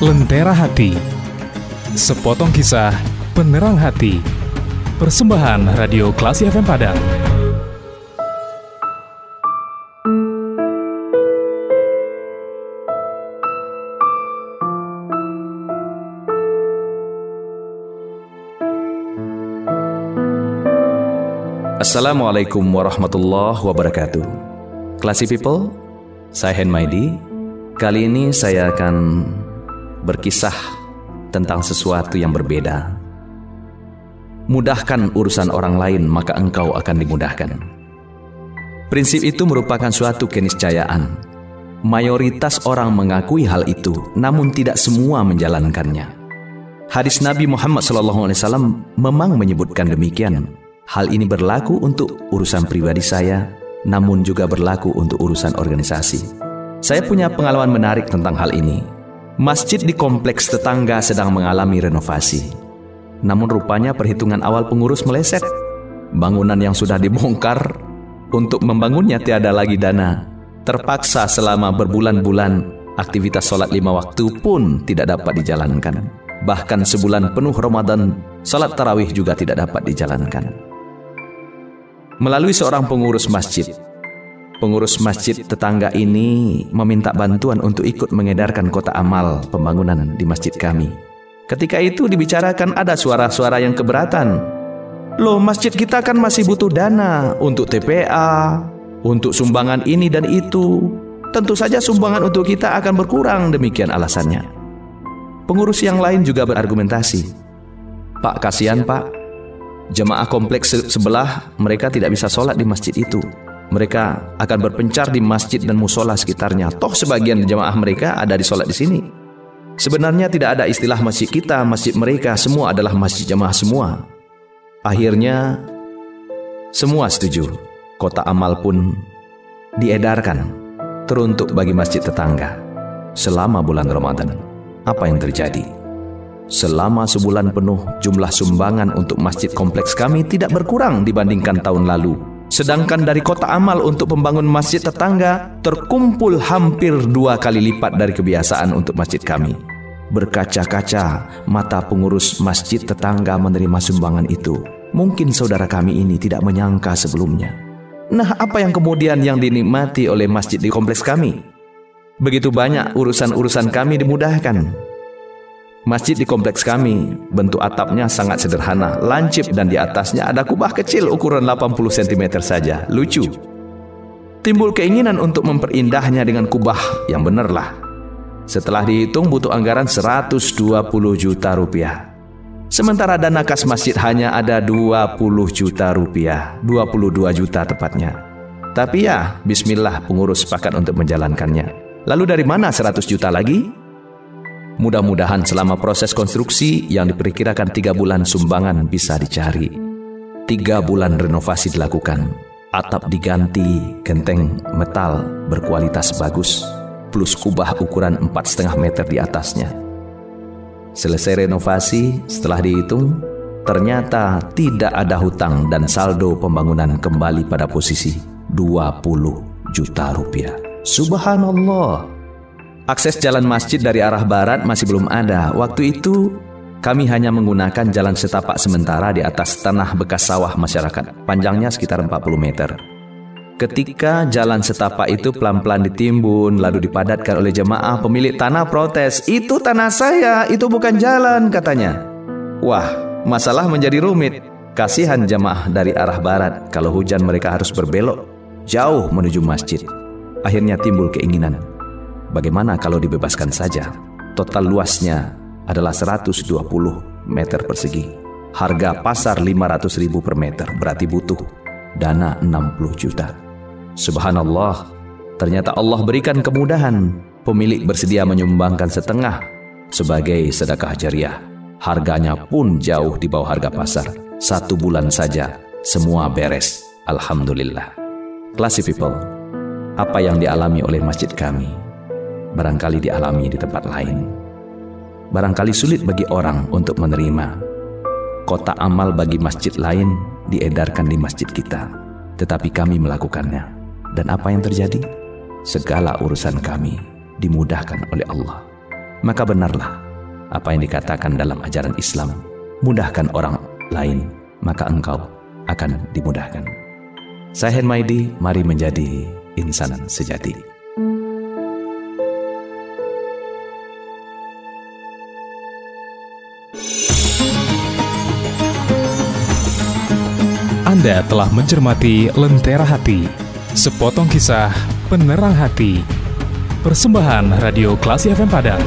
Lentera Hati. Sepotong kisah penerang hati. Persembahan Radio Klasi FM Padang. Assalamualaikum warahmatullahi wabarakatuh. Classy people, saya Hen Maidi Kali ini saya akan berkisah tentang sesuatu yang berbeda. Mudahkan urusan orang lain maka engkau akan dimudahkan. Prinsip itu merupakan suatu keniscayaan. Mayoritas orang mengakui hal itu namun tidak semua menjalankannya. Hadis Nabi Muhammad SAW memang menyebutkan demikian. Hal ini berlaku untuk urusan pribadi saya, namun juga berlaku untuk urusan organisasi. Saya punya pengalaman menarik tentang hal ini. Masjid di kompleks tetangga sedang mengalami renovasi. Namun rupanya perhitungan awal pengurus meleset. Bangunan yang sudah dibongkar untuk membangunnya tiada lagi dana. Terpaksa selama berbulan-bulan aktivitas sholat lima waktu pun tidak dapat dijalankan. Bahkan sebulan penuh Ramadan, sholat tarawih juga tidak dapat dijalankan melalui seorang pengurus masjid. Pengurus masjid tetangga ini meminta bantuan untuk ikut mengedarkan kota amal pembangunan di masjid kami. Ketika itu dibicarakan ada suara-suara yang keberatan. Loh, masjid kita kan masih butuh dana untuk TPA, untuk sumbangan ini dan itu. Tentu saja sumbangan untuk kita akan berkurang, demikian alasannya. Pengurus yang lain juga berargumentasi. Pak, kasihan pak, jemaah kompleks sebelah mereka tidak bisa sholat di masjid itu. Mereka akan berpencar di masjid dan musola sekitarnya. Toh sebagian jemaah mereka ada di sholat di sini. Sebenarnya tidak ada istilah masjid kita, masjid mereka, semua adalah masjid jemaah semua. Akhirnya semua setuju. Kota amal pun diedarkan teruntuk bagi masjid tetangga selama bulan Ramadan. Apa yang terjadi? Selama sebulan penuh, jumlah sumbangan untuk masjid kompleks kami tidak berkurang dibandingkan tahun lalu. Sedangkan dari kota amal untuk pembangun masjid tetangga terkumpul hampir dua kali lipat dari kebiasaan untuk masjid kami. Berkaca-kaca, mata pengurus masjid tetangga menerima sumbangan itu. Mungkin saudara kami ini tidak menyangka sebelumnya. Nah, apa yang kemudian yang dinikmati oleh masjid di kompleks kami? Begitu banyak urusan-urusan kami dimudahkan. Masjid di kompleks kami, bentuk atapnya sangat sederhana, lancip dan di atasnya ada kubah kecil ukuran 80 cm saja. Lucu. Timbul keinginan untuk memperindahnya dengan kubah yang benarlah. Setelah dihitung butuh anggaran 120 juta rupiah. Sementara dana kas masjid hanya ada 20 juta rupiah, 22 juta tepatnya. Tapi ya, bismillah pengurus sepakat untuk menjalankannya. Lalu dari mana 100 juta lagi? Mudah-mudahan selama proses konstruksi yang diperkirakan tiga bulan sumbangan bisa dicari. Tiga bulan renovasi dilakukan, atap diganti, genteng metal berkualitas bagus, plus kubah ukuran empat setengah meter di atasnya. Selesai renovasi, setelah dihitung, ternyata tidak ada hutang dan saldo pembangunan kembali pada posisi 20 juta rupiah. Subhanallah. Akses jalan masjid dari arah barat masih belum ada. Waktu itu kami hanya menggunakan jalan setapak sementara di atas tanah bekas sawah masyarakat, panjangnya sekitar 40 meter. Ketika jalan setapak itu pelan-pelan ditimbun lalu dipadatkan oleh jemaah, pemilik tanah protes, "Itu tanah saya, itu bukan jalan," katanya. Wah, masalah menjadi rumit. Kasihan jemaah dari arah barat kalau hujan mereka harus berbelok jauh menuju masjid. Akhirnya timbul keinginan Bagaimana kalau dibebaskan saja? Total luasnya adalah 120 meter persegi. Harga pasar 500 ribu per meter berarti butuh dana 60 juta. Subhanallah, ternyata Allah berikan kemudahan. Pemilik bersedia menyumbangkan setengah sebagai sedekah jariah. Harganya pun jauh di bawah harga pasar. Satu bulan saja, semua beres. Alhamdulillah. Classy people, apa yang dialami oleh masjid kami barangkali dialami di tempat lain. Barangkali sulit bagi orang untuk menerima. Kota amal bagi masjid lain diedarkan di masjid kita, tetapi kami melakukannya. Dan apa yang terjadi? Segala urusan kami dimudahkan oleh Allah. maka benarlah apa yang dikatakan dalam ajaran Islam. Mudahkan orang lain, maka engkau akan dimudahkan. Saya Hen Maidi, mari menjadi insan sejati. Anda telah mencermati Lentera Hati, sepotong kisah penerang hati. Persembahan Radio Klasi FM Padang.